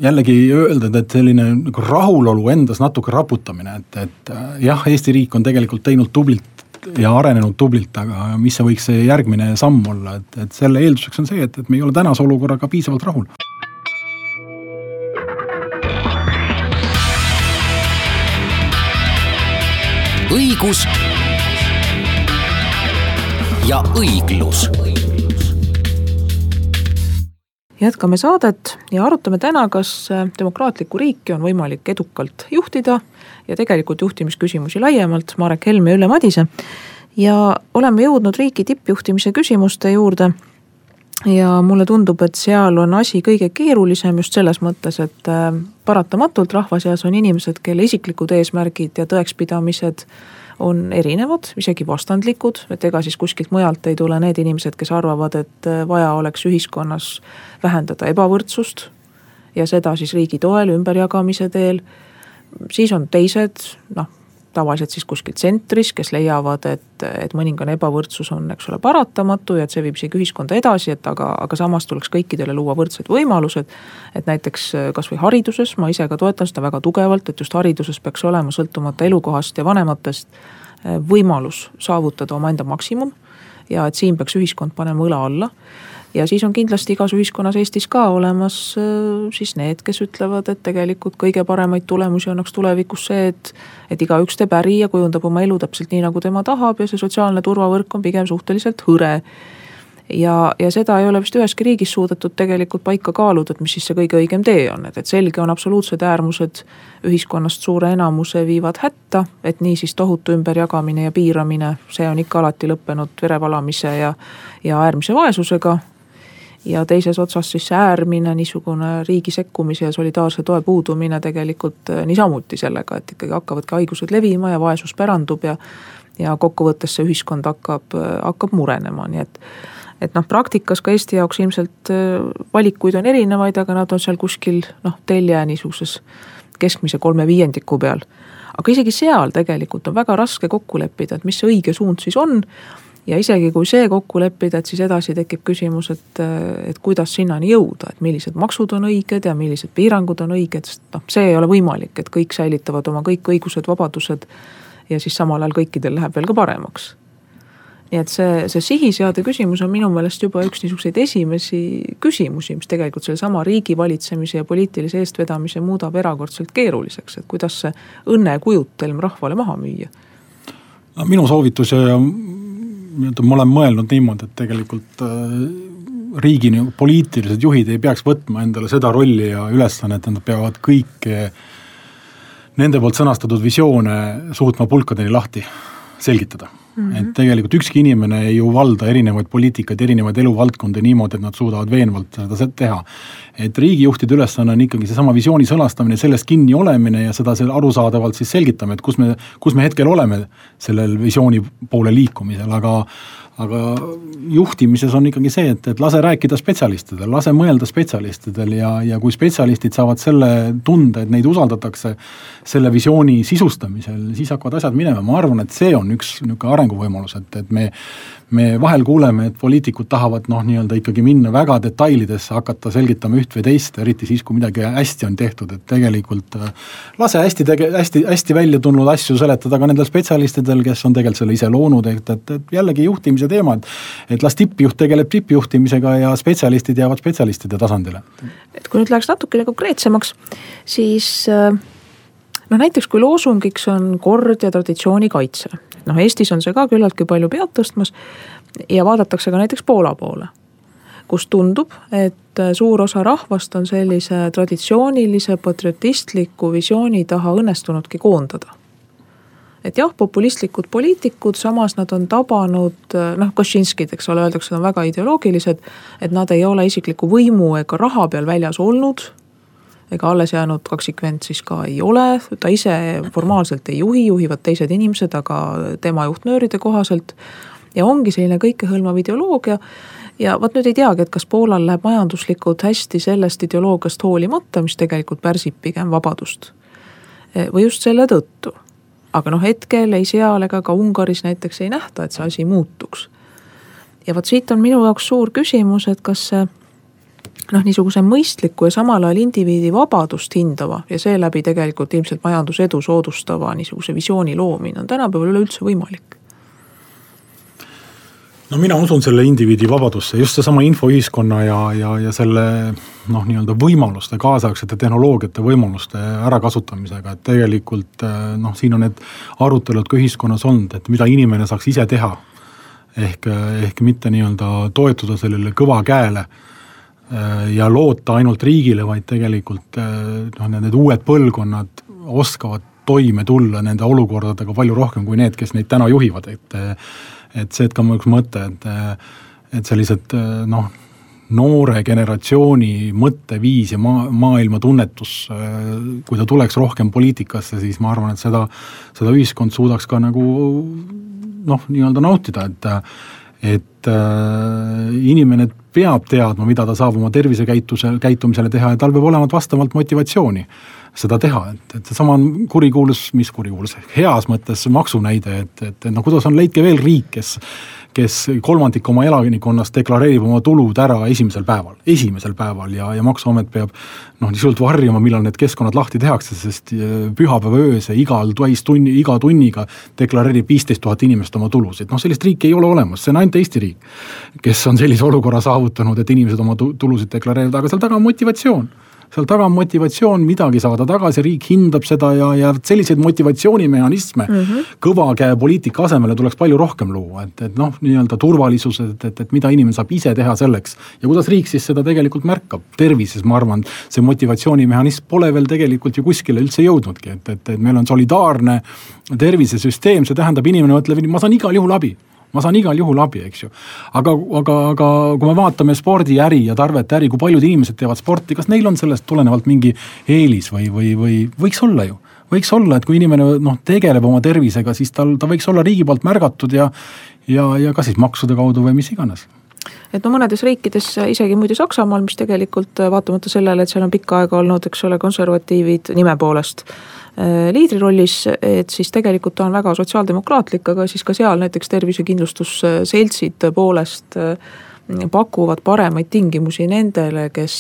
S4: jällegi öelda, et selline nagu rahulolu endas natuke raputamine, et, et jah, Eesti riik on tegelikult teinud tublilt ja arenenud tublilt, aga mis see võiks see järgmine samm olla, et, et selle eelduseks on see, et, et me ei ole tänase olukorraga piisavalt rahul.
S2: Õigus ja õiglus
S3: jätkame saadet ja arutame täna, kas demokraatlikku riiki on võimalik edukalt juhtida ja tegelikult juhtimisküsimusi laiemalt, Marek Helm ja Ülle Madise. ja oleme jõudnud riigi tippjuhtimise küsimuste juurde. Ja mulle tundub, et seal on asi kõige keerulisem just selles mõttes, et äh, paratamatult rahva seas on inimesed, kelle isiklikud eesmärgid ja tõekspidamised on erinevad, isegi vastandlikud, et ega siis kuskilt mujalt ei tule need inimesed, kes arvavad, et äh, vaja oleks ühiskonnas vähendada ebavõrdsust ja seda siis riigi toel, ümberjagamise teel. siis on teised, noh tavaliselt siis kuskil tsentris, kes leiavad, et, et mõningane ebavõrdsus on, eks ole, paratamatu ja et see viib isegi ühiskonda edasi, et aga, aga samas tuleks kõikidele luua võrdsed võimalused. et näiteks kasvõi hariduses, ma ise ka toetan seda väga tugevalt, et just hariduses peaks olema sõltumata elukohast ja vanematest võimalus saavutada omaenda maksimum. ja et siin peaks ühiskond panema õla alla ja siis on kindlasti igas ühiskonnas Eestis ka olemas äh, siis need, kes ütlevad, et tegelikult kõige paremaid tulemusi annaks tulevikus see, et. et igaüks teeb äri ja kujundab oma elu täpselt nii, nagu tema tahab ja see sotsiaalne turvavõrk on pigem suhteliselt hõre. ja, ja seda ei ole vist üheski riigis suudetud tegelikult paika kaaluda, et mis siis see kõige õigem tee on, et, et selge on absoluutsed äärmused ühiskonnast suure enamuse viivad hätta. et niisiis tohutu ümberjagamine ja piiramine, see on ikka alati lõppenud verevalamise ja, ja äärmise vaesusega ja teises otsas siis see äärmine niisugune riigi sekkumise ja solidaarse toe puudumine tegelikult äh, niisamuti sellega, et ikkagi hakkavadki haigused levima ja vaesus pärandub ja. ja kokkuvõttes see ühiskond hakkab, äh, hakkab murenema, nii et. et noh, praktikas ka Eesti jaoks ilmselt äh, valikuid on erinevaid, aga nad on seal kuskil noh, telje niisuguses keskmise kolme viiendiku peal. aga isegi seal tegelikult on väga raske kokku leppida, et mis see õige suund siis on ja isegi kui see kokku leppida, et siis edasi tekib küsimus, et, et kuidas sinnani jõuda, et millised maksud on õiged ja millised piirangud on õiged, sest noh, see ei ole võimalik, et kõik säilitavad oma kõik õigused, vabadused. ja siis samal ajal kõikidel läheb veel ka paremaks. nii et see, see sihiseade küsimus on minu meelest juba üks niisuguseid esimesi küsimusi, mis tegelikult sellesama riigivalitsemise ja poliitilise eestvedamise muudab erakordselt keeruliseks, et kuidas see õnnekujutelm rahvale maha müüa
S4: no minu soovitus ja nii-öelda ma olen mõelnud niimoodi, et tegelikult äh, riigi nagu poliitilised juhid ei peaks võtma endale seda rolli ja ülesannet, et nad peavad kõiki nende poolt sõnastatud visioone suutma pulkadeni lahti selgitada Mm -hmm. et tegelikult ükski inimene ei ju valda erinevaid poliitikaid, erinevaid eluvaldkondi niimoodi, et nad suudavad veenvalt seda teha. et riigijuhtide ülesanne on ikkagi seesama visiooni sõnastamine, sellest kinni olemine ja seda seal arusaadavalt siis selgitame, et kus me, kus me hetkel oleme sellel visiooni poole liikumisel, aga aga juhtimises on ikkagi see, et, et lase rääkida spetsialistidel, lase mõelda spetsialistidel ja, ja kui spetsialistid saavad selle tunde, et neid usaldatakse selle visiooni sisustamisel, siis hakkavad asjad minema, ma arvan, et see on üks niisugune arenguvõimalus, et, et me me vahel kuuleme, et poliitikud tahavad noh, nii-öelda ikkagi minna väga detailidesse, hakata selgitama üht või teist, eriti siis, kui midagi hästi on tehtud, et tegelikult äh, lase hästi tege-, hästi, hästi välja tulnud asju seletada ka nendel spetsialistidel, kes on tegelikult selle ise loonud, et, et, et jällegi juhtimise teema, et las tippjuht tegeleb tippjuhtimisega ja spetsialistid jäävad spetsialistide tasandile.
S3: et kui nüüd läheks natukene konkreetsemaks, siis äh, noh, näiteks kui loosungiks on kord ja traditsiooni kaitse noh, Eestis on see ka küllaltki palju pead tõstmas ja vaadatakse ka näiteks Poola poole kus tundub, et suur osa rahvast on sellise traditsioonilise patriotistliku visiooni taha õnnestunudki koondada. Et jah, populistlikud poliitikud, samas nad on tabanud noh, Košinskid, eks ole, öeldakse, nad on väga ideoloogilised. et nad ei ole isikliku võimu ega raha peal väljas olnud ega alles jäänud kaksikvend siis ka ei ole, ta ise formaalselt ei juhi, juhivad teised inimesed, aga tema juhtnööride kohaselt. ja ongi selline kõikehõlmav ideoloogia ja vot nüüd ei teagi, et kas Poolal läheb majanduslikult hästi sellest ideoloogiast hoolimata, mis tegelikult pärsib pigem vabadust. või just selle tõttu. Aga noh, hetkel ei seal ega ka Ungaris näiteks ei nähta, et see asi muutuks. ja vot siit on minu jaoks suur küsimus, et kas see noh, niisuguse mõistliku ja samal ajal indiviidi vabadust hindava ja seeläbi tegelikult ilmselt majandusedu soodustava niisuguse visiooni loomine on tänapäeval üleüldse võimalik
S4: no mina usun selle indiviidi vabadusse, just seesama infoühiskonna ja, ja, ja selle noh, nii-öelda võimaluste, kaasaegsete tehnoloogiate võimaluste ärakasutamisega, et tegelikult noh, siin on need arutelud ka ühiskonnas olnud, et mida inimene saaks ise teha. ehk, ehk mitte nii-öelda toetuda sellele kõva käele Äh, ja loota ainult riigile, vaid tegelikult noh, need uued põlvkonnad oskavad toime tulla nende olukordadega palju rohkem kui need, kes neid täna juhivad, et et see, et ka üks mõte, et et sellised noh, noore generatsiooni mõtteviis ja maa, maailmatunnetus, kui ta tuleks rohkem poliitikasse, siis ma arvan, et seda, seda ühiskond suudaks ka nagu noh, nii-öelda nautida, et et äh, inimene peab teadma, mida ta saab oma tervisekäituse, käitumisele teha ja tal peab olema vastavalt motivatsiooni seda teha, et, et seesama on kurikuulus, mis kurikuulus, heas mõttes maksunäide, et, et, et noh, kuidas on, leidke veel riik, kes kes kolmandik oma elanikkonnast deklareerib oma tulud ära esimesel päeval, esimesel päeval ja, ja maksuamet peab noh, niisugult varjama, millal need keskkonnad lahti tehakse, sest äh, pühapäeva ööse igal täistunni, iga tunniga deklareerib viisteist tuhat inimest oma tulusid, noh sellist riiki ei ole olemas, see on ainult Eesti riik. kes on sellise olukorra saavutanud, et inimesed oma tulusid deklareerivad, aga seal taga on motivatsioon seal taga on motivatsioon midagi saada tagasi, riik hindab seda ja, ja selliseid motivatsioonimehhanisme mm -hmm. kõva käe poliitika asemele tuleks palju rohkem luua, et, et noh, nii-öelda turvalisus, et, et, et mida inimene saab ise teha selleks. ja kuidas riik siis seda tegelikult märkab, tervises ma arvan, see motivatsioonimehhanism pole veel tegelikult ju kuskile üldse jõudnudki, et, et, et meil on solidaarne tervisesüsteem, see tähendab, inimene mõtleb, ma saan igal juhul abi ma saan igal juhul abi, eks ju. aga, aga, aga kui me vaatame spordiäri ja tarvete äri, kui paljud inimesed teevad sporti, kas neil on sellest tulenevalt mingi eelis või, või, või võiks olla ju? võiks olla, et kui inimene noh, tegeleb oma tervisega, siis tal, ta võiks olla riigi poolt märgatud ja ja, ja kas siis maksude kaudu või mis iganes
S3: et no mõnedes riikides, isegi muide Saksamaal, mis tegelikult vaatamata sellele, et seal on pikka aega olnud, eks ole, konservatiivid nime poolest Äh, liidrirollis, et siis tegelikult ta on väga sotsiaaldemokraatlik, aga siis ka seal näiteks tervisekindlustusseltsid tõepoolest äh, pakuvad paremaid tingimusi nendele, kes,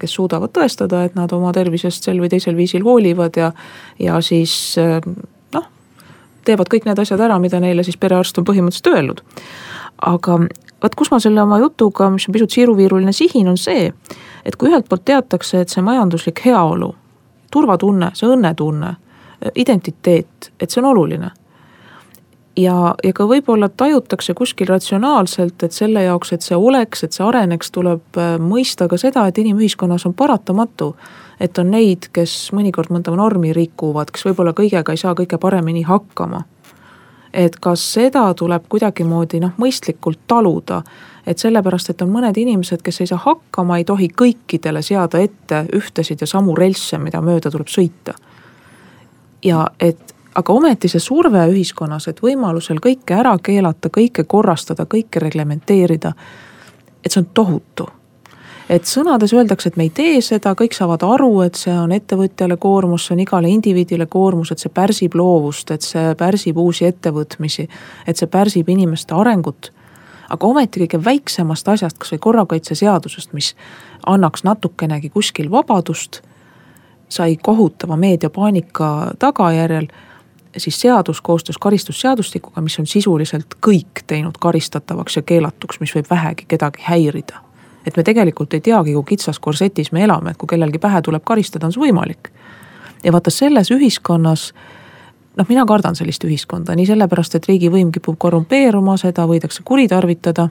S3: kes suudavad tõestada, et nad oma tervisest sel või teisel viisil hoolivad ja, ja siis äh, noh, teevad kõik need asjad ära, mida neile siis perearst on põhimõtteliselt öelnud. aga vaat kus ma selle oma jutuga, mis on pisut siiruviiruline, sihin, on see, et kui ühelt poolt teatakse, et see majanduslik heaolu turvatunne, see õnnetunne, identiteet, et see on oluline. ja, ja ka võib-olla tajutakse kuskil ratsionaalselt, et selle jaoks, et see oleks, et see areneks, tuleb äh, mõista ka seda, et inimühiskonnas on paratamatu. et on neid, kes mõnikord mõnda normi rikuvad, kes võib-olla kõigega ei saa kõige paremini hakkama. et kas seda tuleb kuidagimoodi noh, mõistlikult taluda et sellepärast, et on mõned inimesed, kes ei saa hakkama, ei tohi kõikidele seada ette ühtesid ja samu relsse, mida mööda tuleb sõita. ja et aga ometi see surve ühiskonnas, et võimalusel kõike ära keelata, kõike korrastada, kõike reglementeerida, et see on tohutu et sõnades öeldakse, et me ei tee seda, kõik saavad aru, et see on ettevõtjale koormus, see on igale indiviidile koormus, et see pärsib loovust, et see pärsib uusi ettevõtmisi. et see pärsib inimeste arengut aga ometi kõige väiksemast asjast, kasvõi korrakaitseseadusest, mis annaks natukenegi kuskil vabadust, sai kohutava meediapaanika tagajärjel siis seadus koostöös karistusseadustikuga, mis on sisuliselt kõik teinud karistatavaks ja keelatuks, mis võib vähegi kedagi häirida. et me tegelikult ei teagi, kui kitsas korsetis me elame, et kui kellelgi pähe tuleb karistada, on see võimalik. ja vaata selles ühiskonnas noh, mina kardan sellist ühiskonda nii sellepärast, et riigivõim kipub korrumpeeruma, seda võidakse kuritarvitada.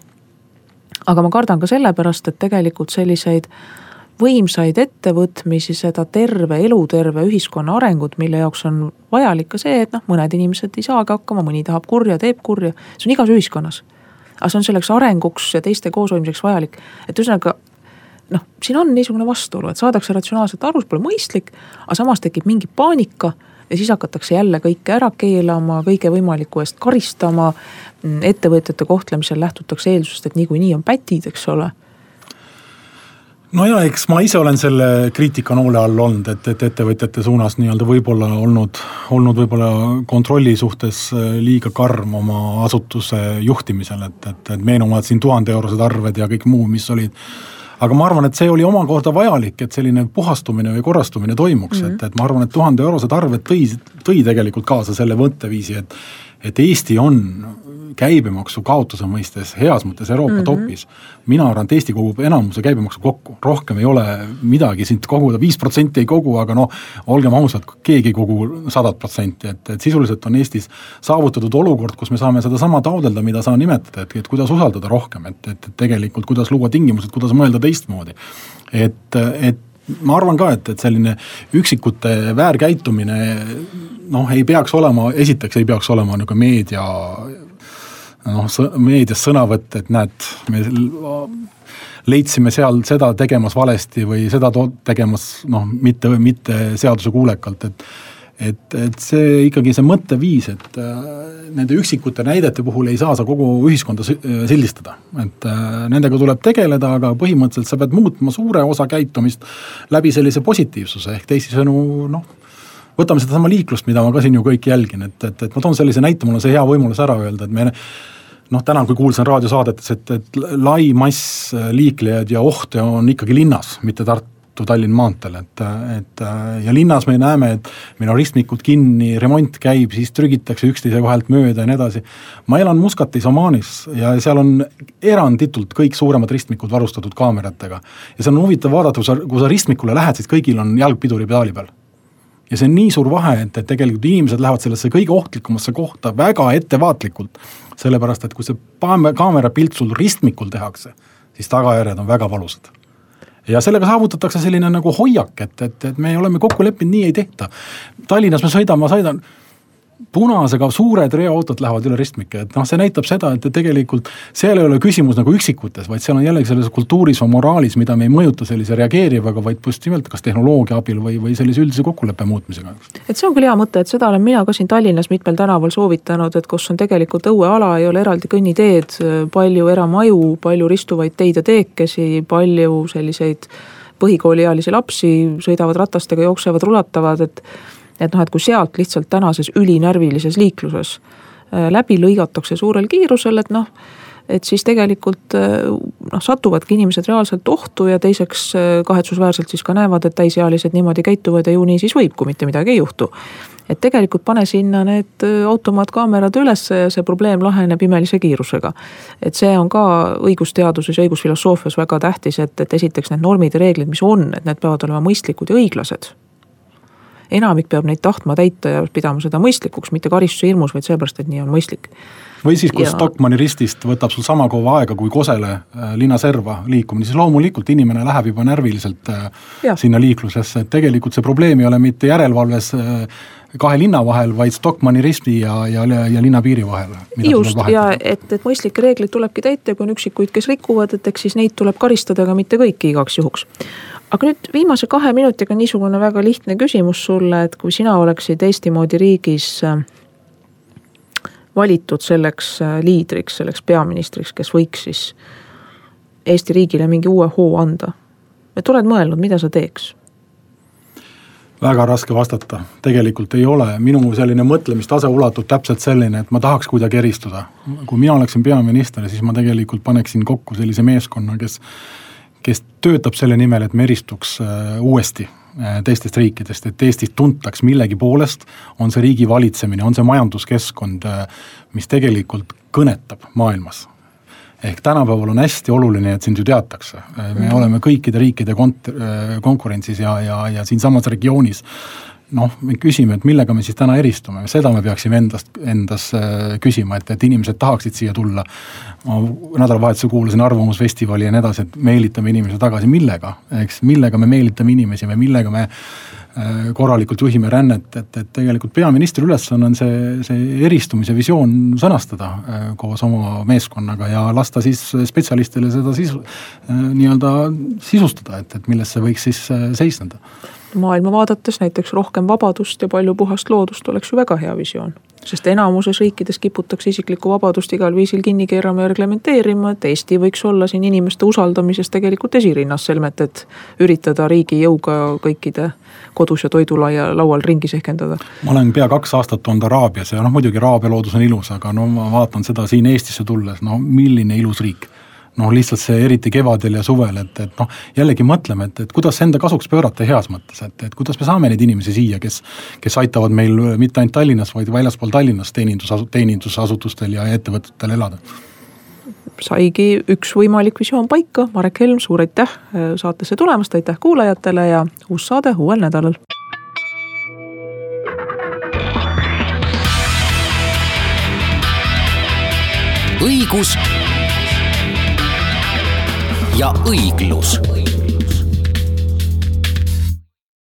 S3: aga ma kardan ka sellepärast, et tegelikult selliseid võimsaid ettevõtmisi, seda terve, eluterve ühiskonna arengut, mille jaoks on vajalik ka see, et noh, mõned inimesed ei saagi hakkama, mõni tahab kurja, teeb kurja, see on igas ühiskonnas. aga see on selleks arenguks ja teiste kooshoidmiseks vajalik, et ühesõnaga noh, siin on niisugune vastuolu, et saadakse ratsionaalselt aru, see pole mõistlik, aga samas tekib mingi paanika ja siis hakatakse jälle kõike ära keelama, kõige võimaliku eest karistama. ettevõtjate kohtlemisel lähtutakse eeldusest, et niikuinii on pätid, eks ole
S4: no ja eks ma ise olen selle kriitika noole all olnud, et, et ettevõtjate suunas nii-öelda võib-olla olnud, olnud võib-olla kontrolli suhtes äh, liiga karm oma asutuse juhtimisel, et, et, et meenuvad siin tuhande eurosed arved ja kõik muu, mis olid aga ma arvan, et see oli omakorda vajalik, et selline puhastumine või korrastumine toimuks mm, -hmm. et, et ma arvan, et tuhande eurosed arved tõi, tõi tegelikult kaasa selle mõtteviisi, et et Eesti on käibemaksu kaotuse mõistes heas mõttes Euroopa mm -hmm. topis. mina arvan, et Eesti kogub enamuse käibemaksu kokku, rohkem ei ole midagi siit koguda, viis protsenti ei kogu, aga noh, olgem ausad, keegi ei kogu sadat protsenti, et, et sisuliselt on Eestis saavutatud olukord, kus me saame sedasama taodelda, mida sa nimetad, et, et kuidas usaldada rohkem, et, et tegelikult kuidas luua tingimused, kuidas mõelda teistmoodi. et, et ma arvan ka, et, et selline üksikute väärkäitumine noh, ei peaks olema, esiteks ei peaks olema nagu meedia noh, meedias sõnavõtt, et näed, me leidsime seal seda tegemas valesti või seda tegemas noh, mitte, mitte seadusekuulekalt, et et, et see ikkagi see mõtteviis, et äh, nende üksikute näidete puhul ei saa sa kogu ühiskonda sildistada. et äh, nendega tuleb tegeleda, aga põhimõtteliselt sa pead muutma suure osa käitumist läbi sellise positiivsuse, ehk teisisõnu noh, võtame sedasama liiklust, mida ma ka siin ju kõik jälgin, et, et, et ma toon sellise näite, mul on see hea võimalus ära öelda, et me noh, täna, kui kuulsin raadiosaadetes, et, et lai mass liiklejaid ja ohte on ikkagi linnas, mitte Tartu-Tallinn maanteel, et, et ja linnas me näeme, et meil on ristmikud kinni, remont käib, siis trügitakse üksteise vahelt mööda ja nii edasi. ma elan Muscatis, Omaanis ja seal on eranditult kõik suuremad ristmikud varustatud kaameratega. ja seal on huvitav vaadata, kui sa, kui sa ristmikule lähed, siis kõigil on jalg piduripedaali peal ja see on nii suur vahe, et, et tegelikult inimesed lähevad sellesse kõige ohtlikumasse kohta väga ettevaatlikult sellepärast, et kui see kaamerapilt sul ristmikul tehakse, siis tagajärjed on väga valusad ja sellega saavutatakse selline nagu hoiak, et, et, et me oleme kokku leppinud, nii ei tehta. Tallinnas me sõidame, ma sõidan punasega suured reoautod lähevad üle ristmikke, et noh, see näitab seda, et tegelikult seal ei ole küsimus nagu üksikutes, vaid seal on jällegi selles kultuuris või moraalis, mida me ei mõjuta sellise reageerivaga, vaid just nimelt kas tehnoloogia abil või, või sellise üldise kokkuleppe muutmisega.
S3: et see on küll hea mõte, et seda olen mina ka siin Tallinnas mitmel tänaval soovitanud, et kus on tegelikult õueala, ei ole eraldi kõnniteed, palju eramaju, palju ristuvaid teid ja teekesi, palju selliseid põhikooliealisi lapsi sõidavad ratastega, jooksevad, rulatavad, et et noh, et kui sealt lihtsalt tänases ülinärvilises liikluses äh, läbi lõigatakse suurel kiirusel, et noh, et siis tegelikult äh, noh, satuvadki inimesed reaalselt ohtu ja teiseks äh, kahetsusväärselt siis ka näevad, et täisealised niimoodi käituvad ja ju nii siis võib, kui mitte midagi ei juhtu. et tegelikult pane sinna need automaatkaamerad ülesse ja see probleem laheneb imelise kiirusega. et see on ka õigusteaduses ja õigusfilosoofias väga tähtis, et, et esiteks need normid ja reeglid, mis on, et need peavad olema mõistlikud ja õiglased enamik peab neid tahtma täita ja pidama seda mõistlikuks, mitte karistuse hirmus, vaid sellepärast, et nii on mõistlik.
S4: või siis, kui ja... Stockmanni ristist võtab sul sama kaua aega kui Kosele äh, linnaserva liikumine, siis loomulikult inimene läheb juba närviliselt äh, ja. sinna liiklusesse, et tegelikult see probleem ei ole mitte järelevalves äh, kahe linna vahel, vaid Stockmanni risti ja, ja, ja linna piiri vahel.
S3: just, ja et, et mõistlikke reegleid tulebki täita kui on üksikuid, kes rikuvad, et eks siis neid tuleb karistada, aga mitte kõiki igaks juhuks aga nüüd viimase kahe minutiga niisugune väga lihtne küsimus sulle, et kui sina oleksid Eesti moodi riigis äh, valitud selleks äh, liidriks, selleks peaministriks, kes võiks siis Eesti riigile mingi uue hoo anda. et oled mõelnud, mida sa teeks?
S4: Väga raske vastata, tegelikult ei ole, minu selline mõtlemistase ulatub täpselt selline, et ma tahaks kuidagi eristuda. kui mina oleksin peaminister, siis ma tegelikult paneksin kokku sellise meeskonna, kes kes töötab selle nimel, et me eristuks äh, uuesti äh, teistest riikidest, et Eestit tuntaks millegi poolest, on see riigi valitsemine, on see majanduskeskkond, äh, mis tegelikult kõnetab maailmas. Ehk tänapäeval on hästi oluline, et sind ju teatakse, me mm. oleme kõikide riikide kont-, konkurentsis ja, ja, ja siinsamas regioonis. Noh, me küsime, et millega me siis täna eristume, seda me peaksime endast, endas äh, küsima, et, et inimesed tahaksid siia tulla. ma nädalavahetusel kuulasin Arvamusfestivali ja nii edasi, et meelitame inimesi tagasi, millega, eks, millega me meelitame inimesi või millega me äh, korralikult juhime rännet, et, et tegelikult peaministri ülesanne on see, see eristumise visioon sõnastada äh, koos oma meeskonnaga ja lasta siis spetsialistile seda sisu, nii-öelda sisustada, et, et milles see võiks siis seisneda
S3: maailma vaadates näiteks rohkem vabadust ja palju puhast loodust oleks ju väga hea visioon. Sest enamuses riikides kiputakse isiklikku vabadust igal viisil kinni keerama ja reglementeerima, et Eesti võiks olla siin inimeste usaldamises tegelikult esirinnas, selmet et üritada riigi jõuga kõikide kodus ja toidulaia laual ringi sehkendada.
S4: ma olen pea kaks aastat olnud Araabias ja noh, muidugi Araabia loodus on ilus, aga no ma vaatan seda siin Eestisse tulles, no milline ilus riik noh, lihtsalt see eriti kevadel ja suvel, et, et noh, jällegi mõtleme, et, et kuidas enda kasuks pöörata heas mõttes, et, et kuidas me saame neid inimesi siia, kes, kes aitavad meil mitte ainult Tallinnas, vaid väljaspool Tallinnast teenindus, teenindusasutustel ja ettevõtetel elada.
S3: Saigi üks võimalik visioon paika, Marek Helm, suur aitäh äh, saatesse tulemast, aitäh kuulajatele ja uus saade uuel nädalal.
S2: õigus ja õiglus